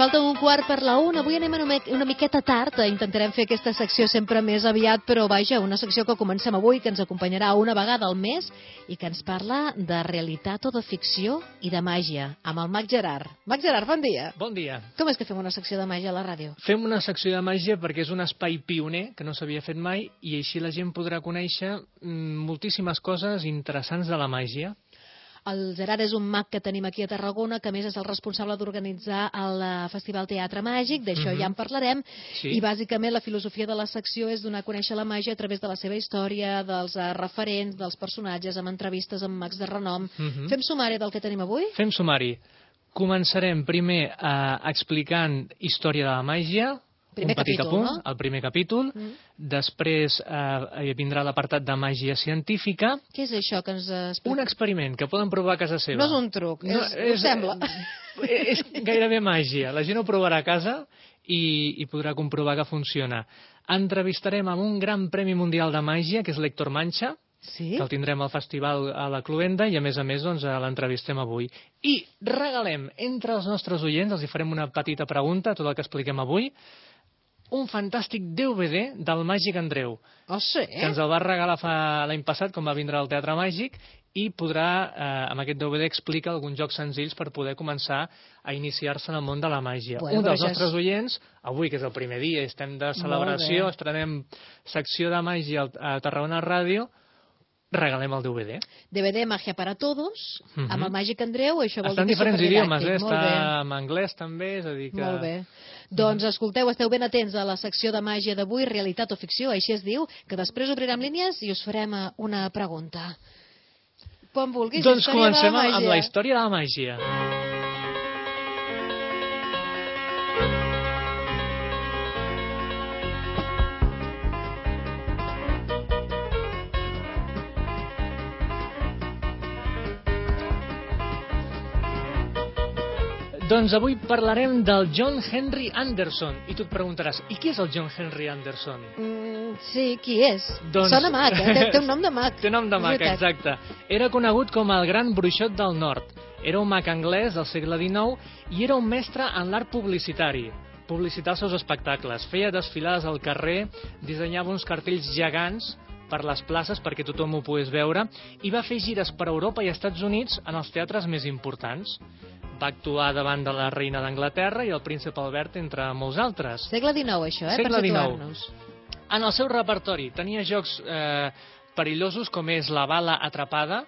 Falta un quart per la una. Avui anem una, una miqueta tard. Intentarem fer aquesta secció sempre més aviat, però vaja, una secció que comencem avui, que ens acompanyarà una vegada al mes i que ens parla de realitat o de ficció i de màgia, amb el Mag Gerard. Mag Gerard, bon dia. Bon dia. Com és que fem una secció de màgia a la ràdio? Fem una secció de màgia perquè és un espai pioner que no s'havia fet mai i així la gent podrà conèixer mm, moltíssimes coses interessants de la màgia. El Gerard és un mag que tenim aquí a Tarragona, que més és el responsable d'organitzar el eh, Festival Teatre Màgic, d'això mm -hmm. ja en parlarem, Sí. i bàsicament la filosofia de la secció és donar a conèixer la màgia a través de la seva història, dels uh, referents, dels personatges, amb entrevistes amb mags de renom. Mhm. Fem sumari del que tenim avui? Fem sumari. Començarem primer eh, explicant història de la màgia, Primer un petit capítol, apunt, no? el primer capítol. Mm. Després eh, vindrà l'apartat de màgia científica, Què és això que ens eh, explica? un experiment que poden provar a casa seva. No és un truc, és, ho sembla. eh, És gairebé màgia. La gent ho provarà a casa i, i podrà comprovar que funciona. Entrevistarem amb un gran premi mundial de màgia, que és l'Héctor Mancha, Sí? que el tindrem al festival a la Cluenda i a més a més doncs, eh, l'entrevistem avui. I regalem entre els nostres oients, els hi farem una petita pregunta, tot el que expliquem avui, un fantàstic DVD del Màgic Andreu, Oh, sí? que ens el va regalar fa l'any passat, quan va vindre al Teatre Màgic, i podrà, eh, amb aquest DVD, explicar alguns jocs senzills per poder començar a iniciar-se en el món de la màgia. Bueno, Un dels nostres és- oients, avui, que és el primer dia, estem de celebració, estrenem secció de màgia a Tarragona Ràdio, regalem el DVD. DVD Magia para Todos, Mhm. amb el Màgic Andreu, això vol Està en dir que diferents idiomes, eh? Molt Està en anglès també, és a dir que... Molt bé. Doncs escolteu, esteu ben atents a la secció de màgia d'avui, realitat o ficció, així es diu, que després obrirem línies i us farem eh, una pregunta. Quan vulguis, Doncs comencem la amb màgia. la història de la màgia. Doncs avui parlarem del John Henry Anderson. I tu et preguntaràs, i qui és el John Henry Anderson? Mm, sí, qui és? Doncs- Sona mag, eh? té, té un nom de mag. Té nom de mag, veritat. exacte. Era conegut com el Gran Bruixot del Nord. Era un mag anglès del segle XIX i era un mestre en l'art publicitari. Publicitar els seus espectacles. Feia desfilades al carrer, dissenyava uns cartells gegants per les places perquè tothom ho pogués veure i va fer gires per Europa i Estats Units en els teatres més importants. Va actuar davant de la reina d'Anglaterra i el príncep Albert, entre molts altres. Segle XIX, això, eh? Segle per XIX. situar-nos. En el seu repertori tenia jocs eh, perillosos com és la bala atrapada,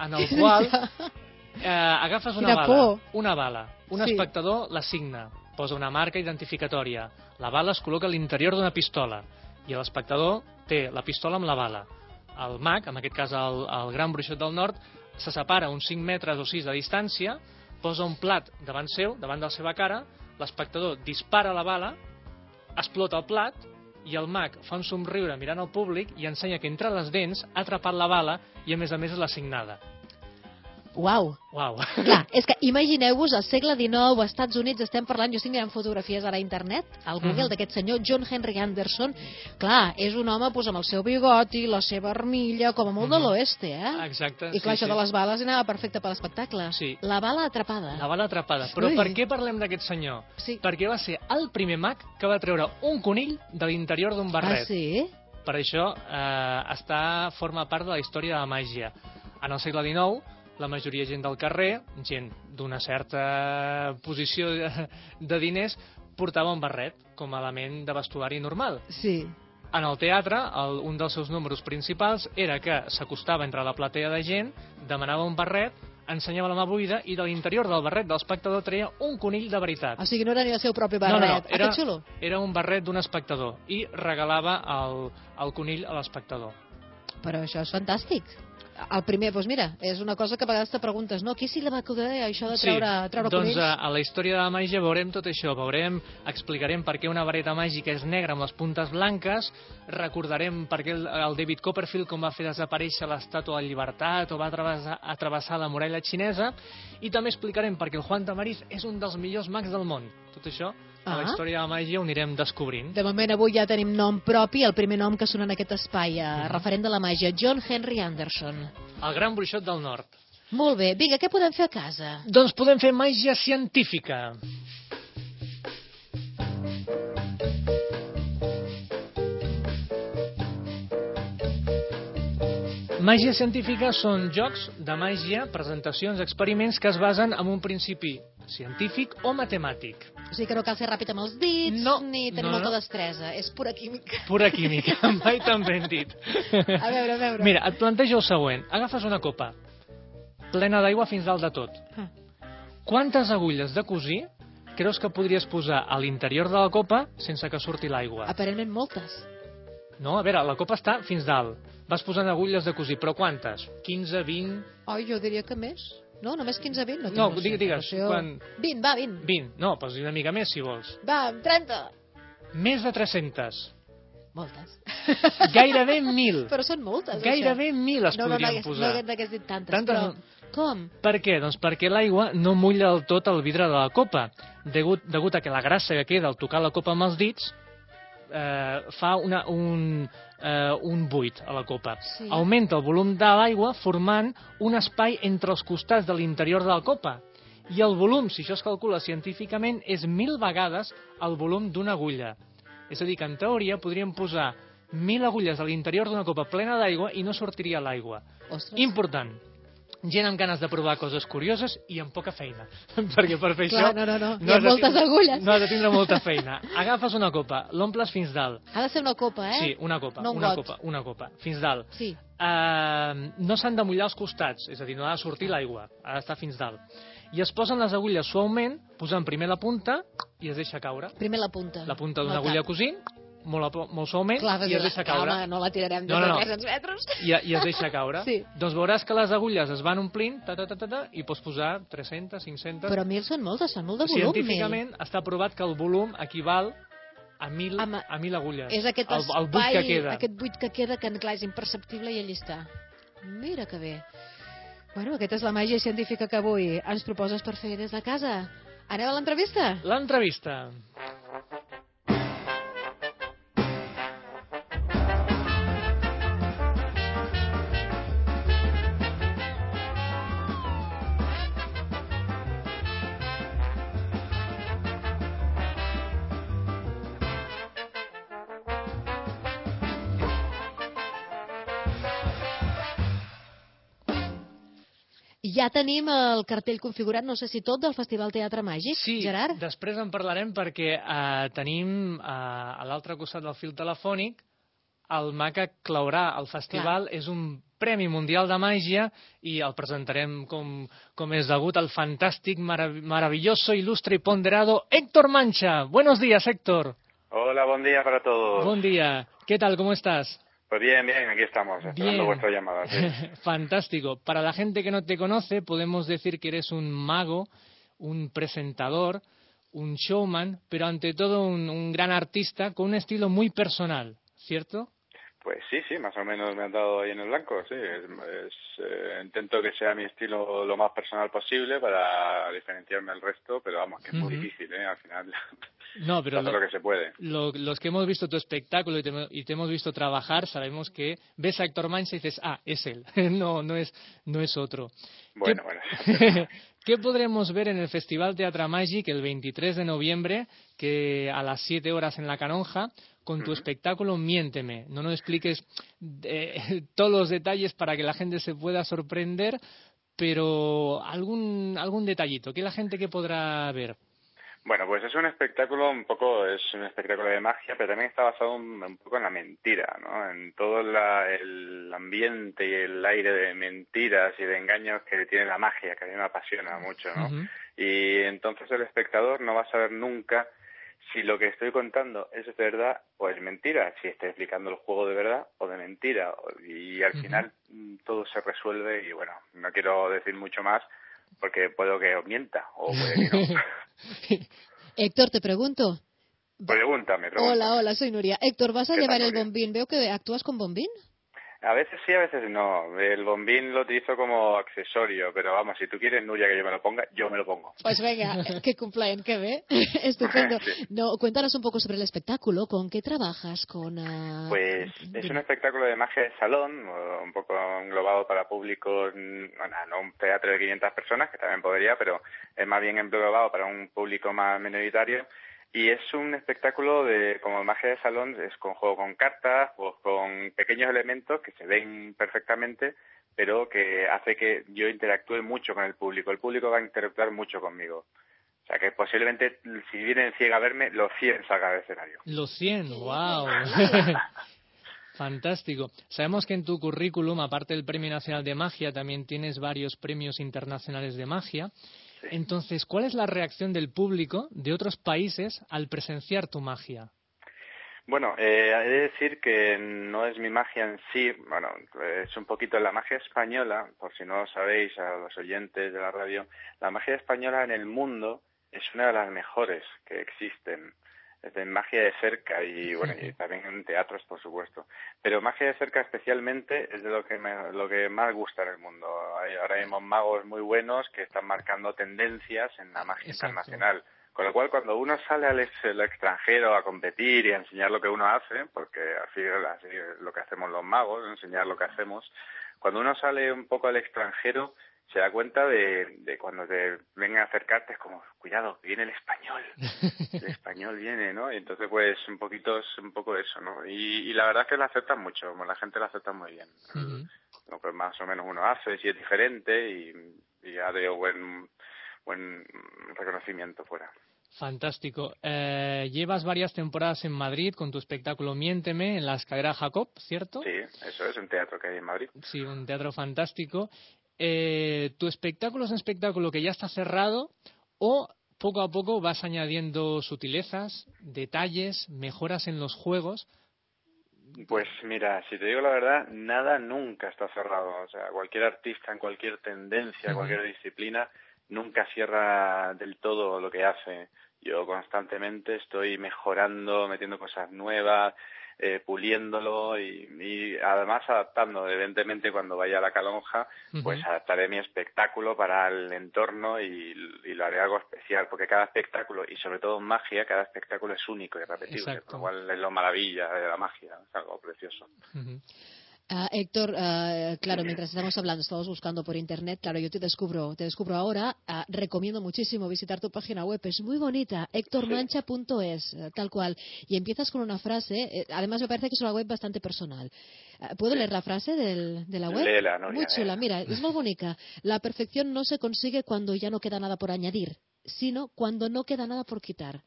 en el qual eh, agafes una Quina bala, por. una bala, un Sí. espectador l'assigna, posa una marca identificatòria, la bala es col·loca a l'interior d'una pistola i l'espectador té la pistola amb la bala. El mag, en aquest cas el, el gran bruixot del nord, se separa uns 5 metres o 6 de distància, posa un plat davant seu, davant de la seva cara, l'espectador dispara la bala, explota el plat i el mag fa un somriure mirant al públic i ensenya que entre les dents ha atrapat la bala i a més a més és l'assignada. Uau. Uau. Clar, és que imagineu-vos, al segle XIX, als Estats Units, estem parlant, jo estic mirant fotografies ara a internet, al Google, Mhm. d'aquest senyor John Henry Anderson. Clar, és un home pues, amb el seu bigoti, la seva armilla, com a molt de Mhm. l'oeste, eh? Exacte. I clar, sí, això sí. de les bales anava perfecte per l'espectacle. Sí. La bala atrapada. La bala atrapada. Però Ui. per què parlem d'aquest senyor? Sí. Perquè va ser el primer mag que va treure un conill de l'interior d'un barret. Ah, sí? Per això eh, està, forma part de la història de la màgia. En el segle XIX, la majoria gent del carrer, gent d'una certa posició de, de diners, portava un barret com a element de vestuari normal. Sí. En el teatre, el, un dels seus números principals era que s'acostava entre la platea de gent, demanava un barret, ensenyava la mà buida i de l'interior del barret de l'espectador treia un conill de veritat. O sigui, no era ni el seu propi No, no, barret. no, era- Ah, xulo. Era un barret d'un espectador i regalava el, el conill a l'espectador. Però això és fantàstic. El primer, doncs mira, és una cosa que a vegades te preguntes, no? Qui s'hi la va acudir això de treure, treure doncs conills? a, a la història de la màgia veurem tot això, veurem, explicarem per què una vareta màgica és negra amb les puntes blanques, recordarem per què el, el David Copperfield com va fer desaparèixer l'estàtua de la llibertat o va travessar, atravessar la muralla xinesa, i també explicarem per què el Juan Tamariz és un dels millors mags del món. Tot això, Ah. A la història de la màgia ho anirem descobrint. De moment avui ja tenim nom propi, el primer nom que sona en aquest espai, eh, mm -hmm. referent de la màgia, John Henry Anderson. El gran bruixot del nord. Molt bé, vinga, què podem fer a casa? Doncs podem fer màgia científica. Màgia científica són jocs de màgia, presentacions, experiments que es basen en un principi científic o matemàtic. O sigui que no cal ser ràpid amb els dits, No, ni tenir no, molta no. destresa. És pura química. Pura química, mai tan ben dit. A veure, a veure. Mira, et plantejo el següent. Agafes una copa plena d'aigua fins dalt de tot. Ah. Quantes agulles de cosir creus que podries posar a l'interior de la copa sense que surti l'aigua? Aparentment moltes. No, a veure, la copa està fins dalt. Vas posant agulles de cosir, però quantes? 15, 20... Oi, jo diria que més. No, només 15, 20? No, tinc No, digues, digues, quan- 20, va, 20. 20. No, posi una mica més, si vols. Va, 30. Més de 300. Moltes. Gairebé 1.000. Però són moltes, Gairebé això. 1.000 es no, no, podrien no, posar. No, no hagués dit tantes, Tantes però... no. Com? Per què? Doncs perquè l'aigua no mulla del tot el vidre de la copa, degut, degut a que la grassa que queda al tocar la copa amb els dits eh, fa una, un, eh, un buit a la copa. Sí. Augmenta el volum de l'aigua formant un espai entre els costats de l'interior de la copa. I el volum, si això es calcula científicament, és mil vegades el volum d'una agulla. És a dir, que en teoria podríem posar mil agulles a l'interior d'una copa plena d'aigua i no sortiria l'aigua. Important. Gent amb ganes de provar coses curioses i amb poca feina. Perquè per fer Clar, això... no, no, no. Ha has moltes tindre- agulles. No has de tindre molta feina. Agafes una copa, l'omples fins dalt. Ha de ser una copa, eh? Sí, una copa, No un una got. copa, una copa, fins dalt. Sí. Uh, no s'han de mullar els costats, és a dir, no ha de sortir l'aigua, ha d'estar fins dalt. I es posen les agulles suaument, posant primer la punta i es deixa caure. Primer la punta. La punta d'una No agulla cosint, molt, a molt suaument, Clar, i es deixa caure. Home, no la tirarem des No, no, de no. 300 metres. i, i es deixa caure. Sí. Doncs veuràs que les agulles es van omplint ta, ta, ta, ta, ta, i pots posar 300, 500... Però mil són moltes, són molt de volum, Científicament està provat que el volum equival a mil, Amb- a mil agulles. mil. És aquest el, espai, el buit que queda. aquest buit que queda, que clar, és imperceptible i allà està. Mira que bé. Bueno, aquesta és la màgia científica que avui ens proposes per fer des de casa. Anem a l'entrevista? L'entrevista. Ja tenim el cartell configurat, no sé si tot, del Festival Teatre Màgic, Sí, Gerard? després en parlarem perquè eh, tenim eh, a l'altre costat del fil telefònic el mà que claurà el festival. És un Premi Mundial de Màgia i el presentarem com, com és degut al fantàstic, marav maravilloso, ilustre y ponderado Héctor Mancha. Buenos días, Héctor. Hola, buen día para todos. Buen día. ¿Qué tal? ¿Cómo estás? Pues bien, bien, aquí estamos, esperando vuestra llamada. sí. Fantástico. Para la gente que no te conoce, podemos decir que eres un mago, un presentador, un showman, pero ante todo un, un gran artista con un estilo muy personal, ¿cierto? Pues sí, sí, más o menos me han dado ahí en el blanco, sí. Es, es, eh, intento que sea mi estilo lo más personal posible para diferenciarme del resto, pero vamos, que es muy difícil, ¿eh? Al final No, pero lo, lo que se puede. lo- los que hemos visto tu espectáculo y te, y te hemos visto trabajar, sabemos que ves a Héctor Mancha y dices, ah, es él, no, no es, no es otro. Bueno, ¿Qué, bueno. ¿Qué podremos ver en el Festival Teatra Magic el 23 de noviembre, que a las 7 horas en la Canonja, con tu espectáculo Miénteme? No nos expliques eh, todos los detalles para que la gente se pueda sorprender, pero algún, algún detallito, que la gente que podrá ver. Bueno, pues es un espectáculo un poco, es un espectáculo de magia, pero también está basado un, un poco en la mentira, ¿no? En todo la- el ambiente y el aire de mentiras y de engaños que tiene la magia, que a mí me apasiona mucho, ¿no? Y entonces el espectador no va a saber nunca si lo que estoy contando es verdad o es mentira, si estoy explicando el juego de verdad o de mentira. Y al final mm, todo se resuelve y bueno, no quiero decir mucho más porque puedo que os mienta o puede que no. Héctor, te pregunto. pregúntame, pregúntame. Hola, hola, soy Nuria. Héctor, ¿vas a ¿Qué llevar el bombín? Veo que actúas con bombín. A veces sí, a veces no. El bombín lo utilizo como accesorio, pero vamos, si tú quieres, Nuria, que yo me lo ponga, yo me lo pongo. Pues venga, qué cumpleaños, qué ve. Estupendo. Sí. No, cuéntanos un poco sobre el espectáculo. ¿Con qué trabajas? Con. ah, Pues es un espectáculo de magia de salón, un poco englobado para públicos, mm, bueno, no un teatro de 500 personas, que también podría, pero es más bien englobado para un público más minoritario, Y es un espectáculo de, como magia de salón, es con juego con cartas, o con pequeños elementos que se ven perfectamente, pero que hace que yo interactúe mucho con el público. El público va a interactuar mucho conmigo. O sea que posiblemente, si vienen ciega a verme, los 100 salga del escenario. Los 100, wow. Fantástico. Sabemos que en tu currículum, aparte del Premio Nacional de Magia, también tienes varios premios internacionales de magia. Entonces, ¿cuál es la reacción del público de otros países al presenciar tu magia? Bueno, eh, he de decir que no es mi magia en sí, bueno, es un poquito la magia española, por si no lo sabéis, a los oyentes de la radio, la magia española en el mundo es una de las mejores que existen de magia de cerca y bueno y también en teatros por supuesto. Pero magia de cerca especialmente es de lo que lo que más gusta en el mundo. Hay ahora mismo magos muy buenos que están marcando tendencias en la magia internacional. Con lo cual cuando uno sale al, extranjero a competir y a enseñar lo que uno hace porque así, así es lo que hacemos los magos enseñar lo que hacemos cuando uno sale un poco al extranjero se da cuenta de, cuando te vengan a acercarte es como cuidado viene el español el español viene no y entonces pues un poquito es un poco eso no y, la verdad es que lo aceptan mucho la gente lo acepta muy bien. Lo que más o menos uno hace si es diferente y, y ha de buen buen reconocimiento fuera. Fantástico. Eh, llevas varias temporadas en Madrid con tu espectáculo Miénteme en la escalera Jacob, ¿cierto? Sí, eso es un teatro que hay en Madrid. Sí, un teatro fantástico eh, tu espectáculo es un espectáculo que ya está cerrado o poco a poco vas añadiendo sutilezas, detalles, mejoras en los juegos. Pues mira, si te digo la verdad, nada nunca está cerrado. O sea, cualquier artista en cualquier tendencia, cualquier disciplina, nunca cierra del todo lo que hace. Yo constantemente estoy mejorando, metiendo cosas nuevas, eh, puliéndolo y, además adaptando. Evidentemente, cuando vaya a la calonja, pues adaptaré mi espectáculo para el entorno y, lo haré algo especial, porque cada espectáculo, y sobre todo en magia, cada espectáculo es único y repetible, lo cual es lo maravilla de la magia, es algo precioso. Uh, Héctor, uh, claro, mientras estamos hablando, estamos buscando por internet, claro, yo te descubro, te descubro ahora, uh, recomiendo muchísimo visitar tu página web, es muy bonita, hectormancha.es, tal cual, y empiezas con una frase, eh, además me parece que es una web bastante personal. ¿Puedo leer la frase del, de la web? Léela, no, muy chula, mira, es muy bonita. La perfección no se consigue cuando ya no queda nada por añadir, sino cuando no queda nada por quitar.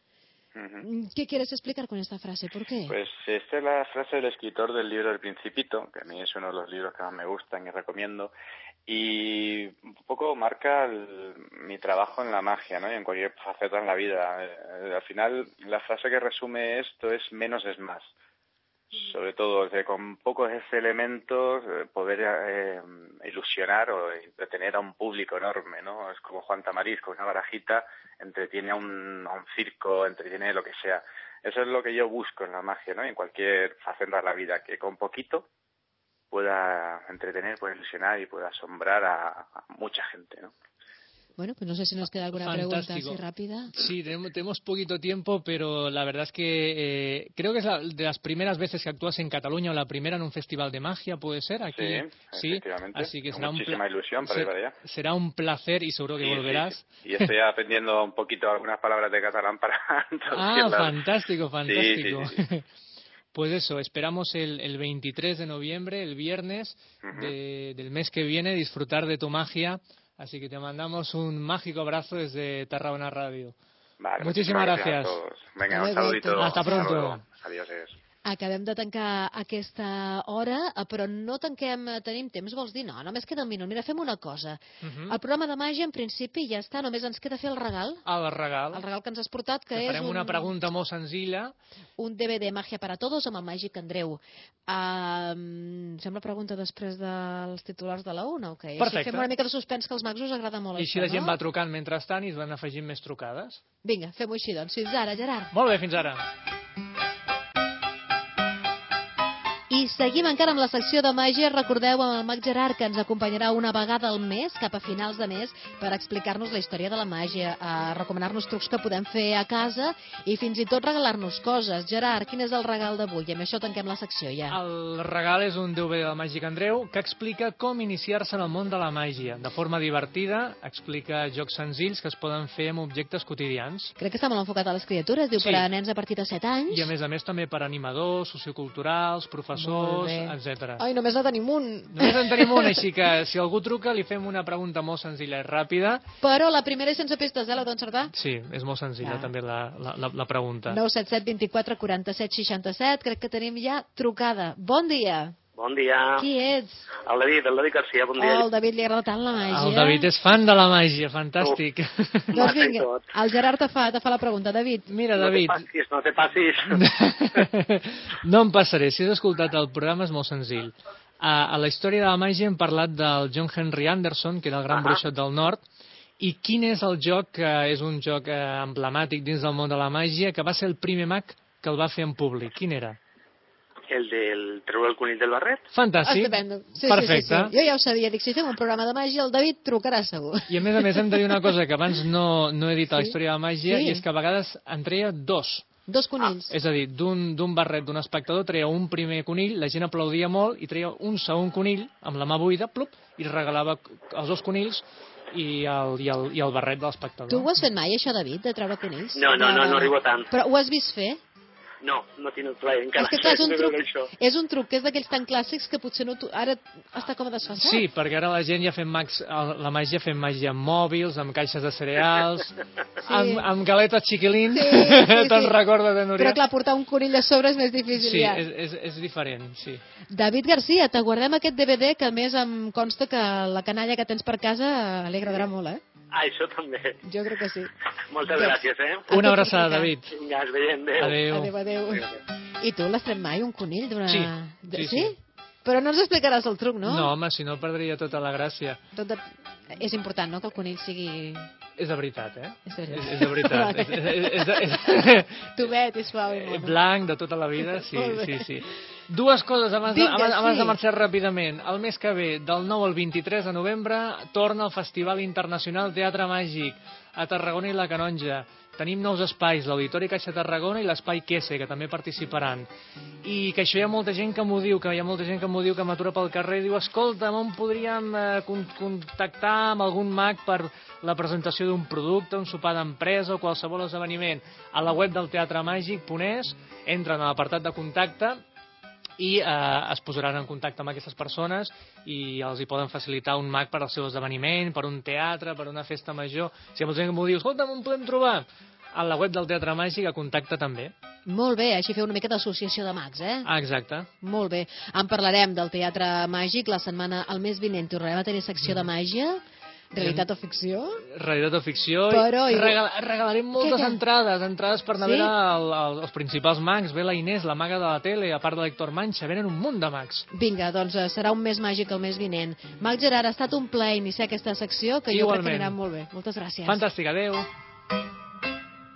Mm, ¿Qué quieres explicar con esta frase? ¿Por qué? Pues esta es la frase del escritor del libro El Principito, que a mí es uno de los libros que más me gustan y recomiendo, y un poco marca mi trabajo en la magia, ¿no? Y en cualquier faceta en la vida. Eh, al final, la frase que resume esto es menos es más sobre todo de con pocos elementos eh, poder eh, ilusionar o entretener a un público enorme, ¿no? Es como Juan Tamariz con una barajita entretiene a un, a un circo, entretiene lo que sea. Eso es lo que yo busco en la magia, ¿no? En cualquier faceta de la vida, que con poquito pueda entretener, pueda ilusionar y pueda asombrar a, a mucha gente, ¿no? Bueno, pues no sé si nos queda alguna pregunta así rápida. Sí, tenemos, poquito tiempo, pero la verdad es que eh, creo que es la, de las primeras veces que actúas en Cataluña o la primera en un festival de magia, ¿puede ser? Aquí, sí, efectivamente. Así que será muchísima ilusión para ir allá. Será un placer y seguro que volverás. Y estoy aprendiendo un poquito algunas palabras de catalán para Ah, fantástico, fantástico. Pues eso, esperamos el, el, 23 de noviembre, el viernes del mes que viene, disfrutar de tu magia Así que te mandamos un mágico abrazo desde Tarragona Radio. Muchísimas gracias. Venga, un saludito. Hasta pronto. Adiós. Acabem de tancar aquesta hora, eh, però no tanquem, eh, tenim temps, vols dir? No, només queda un minut. Mira, fem una cosa. Uh mhm. -huh. El programa de màgia, en principi, ja està, només ens queda fer el regal. El regal. El regal que ens has portat, que, que és farem un... una pregunta molt senzilla. Un DVD Màgia per a Todos amb el màgic Andreu. Um, sembla pregunta després dels titulars de la una, o què? Perfecte. Així fem una mica de suspens, que als magos us agrada molt I així la gent no? va trucant mentrestant i es van afegint més trucades. Vinga, fem-ho així, doncs. Fins ara, Gerard. Molt bé, fins ara. I seguim encara amb la secció de màgia. Recordeu amb el mag Gerard que ens acompanyarà una vegada al mes, cap a finals de mes, per explicar-nos la història de la màgia, a recomanar-nos trucs que podem fer a casa i fins i tot regalar-nos coses. Gerard, quin és el regal d'avui? I amb això tanquem la secció ja. El regal és un DVD del Màgic Andreu que explica com iniciar-se en el món de la màgia. De forma divertida, explica jocs senzills que es poden fer amb objectes quotidians. Crec que està molt enfocat a les criatures, diu Sí. per a nens a partir de 7 anys. I a més a més també per animadors, socioculturals, professors, bé. etc. Ai, només la tenim un. Només en tenim un, així que si algú truca li fem una pregunta molt senzilla i ràpida. Però la primera és sense pistes, eh? L'heu d'encertar? Sí, és molt senzilla Ja. també la, la, la, la pregunta. 977 24 47 67. Crec que tenim ja trucada. Bon dia. Bon dia. Qui ets? El David, el David Garcia, bon dia. Oh, el David li agrada tant la màgia. El David és fan de la màgia, fantàstic. Doncs Massa i vinga, el Gerard te fa, te fa la pregunta. David, Mira, no David, te passis, no te passis. no em passaré. Si has escoltat el programa és molt senzill. A, a la història de la màgia hem parlat del John Henry Anderson, que era el gran Ahà. bruixot del nord, i quin és el joc que és un joc eh, emblemàtic dins del món de la màgia, que va ser el primer mag que el va fer en públic. Quin era? El del treure el conill del barret? Fantàstic. estupendo. Sí, Perfecte. Sí, sí, sí. Jo ja ho sabia. Dic, si fem un programa de màgia, el David trucarà segur. I a més a més hem de dir una cosa que abans no, no he dit a la història de la màgia, Sí. i és que a vegades en treia dos. Dos conills. És a dir, d'un d'un barret d'un espectador treia un primer conill, la gent aplaudia molt i treia un segon conill amb la mà buida, plup, i regalava els dos conills i el, i el, i el barret de l'espectador. Tu ho has fet mai, això, David, de treure conills? No, no, no, no arribo tant. Però ho has vist fer? No, no tinc el plaer encara. és que clar, és un de truc, això. és un truc que és d'aquells tan clàssics que potser no tu, ara està com a desfasat. Sí, perquè ara la gent ja fem mags, la màgia fem màgia amb mòbils, amb caixes de cereals, amb, amb galetes xiquilín, Sí, sí, te'n sí. recordes de Núria? Però clar, portar un conill a sobre és més difícil sí, ja. és, és, és diferent, sí. David Garcia, te guardem aquest DVD que a més em consta que la canalla que tens per casa li agradarà molt, eh? Ah, això també. Jo crec que sí. Moltes Doncs- gràcies, eh? Una abraçada. David. Vinga, ens veiem. Adéu. Adéu. Adéu, adéu. I tu l'has tret mai, un conill d'una... Sí, de- sí, sí? sí. Però no ens explicaràs el truc, no? No, home, si no perdria tota la gràcia. Tot de... És important, no?, que el conill sigui... És de veritat, eh? És de veritat. És, és de veritat. Vale. és, és, és, és, Tubet i suau i és mono. blanc de tota la vida, sí, sí, sí. Dues coses abans, de, abans, abans sí. de marxar ràpidament. El mes que ve, del 9 al 23 de novembre, torna el Festival Internacional Teatre Màgic a Tarragona i la Canonja. Tenim nous espais, l'Auditori Caixa Tarragona i l'Espai Quese, que també participaran. I que això hi ha molta gent que m'ho diu, que hi ha molta gent que m'ho diu, que m'atura pel carrer i diu, escolta, on podríem eh, con contactar amb algun mag per la presentació d'un producte, un sopar d'empresa o qualsevol esdeveniment. A la web del Teatre Màgic.es entren a l'apartat de contacte i eh, es posaran en contacte amb aquestes persones i els hi poden facilitar un mag per al seu esdeveniment, per un teatre, per una festa major. Si ha molta gent que m'ho diu, escolta, on podem trobar? A la web del Teatre Màgic a contacte també. Molt bé, així feu una mica d'associació de mags, eh? Ah, exacte. Molt bé. En parlarem del Teatre Màgic la setmana, el mes vinent. Tornarem a tenir secció de màgia, realitat o ficció. Realitat o ficció. Però i regal regalarem moltes Què, què? entrades, entrades per anar Sí? a veure el, el, els principals mags. Ve la Inés, la maga de la tele, a part de l'Hector Manxa. Venen un munt de mags. Vinga, doncs eh, serà un mes màgic el mes vinent. Mag Gerard, ha estat un plaer iniciar aquesta secció, que jo crec que Igualment. anirà molt bé. Moltes gràcies. Fantàstic, adeu.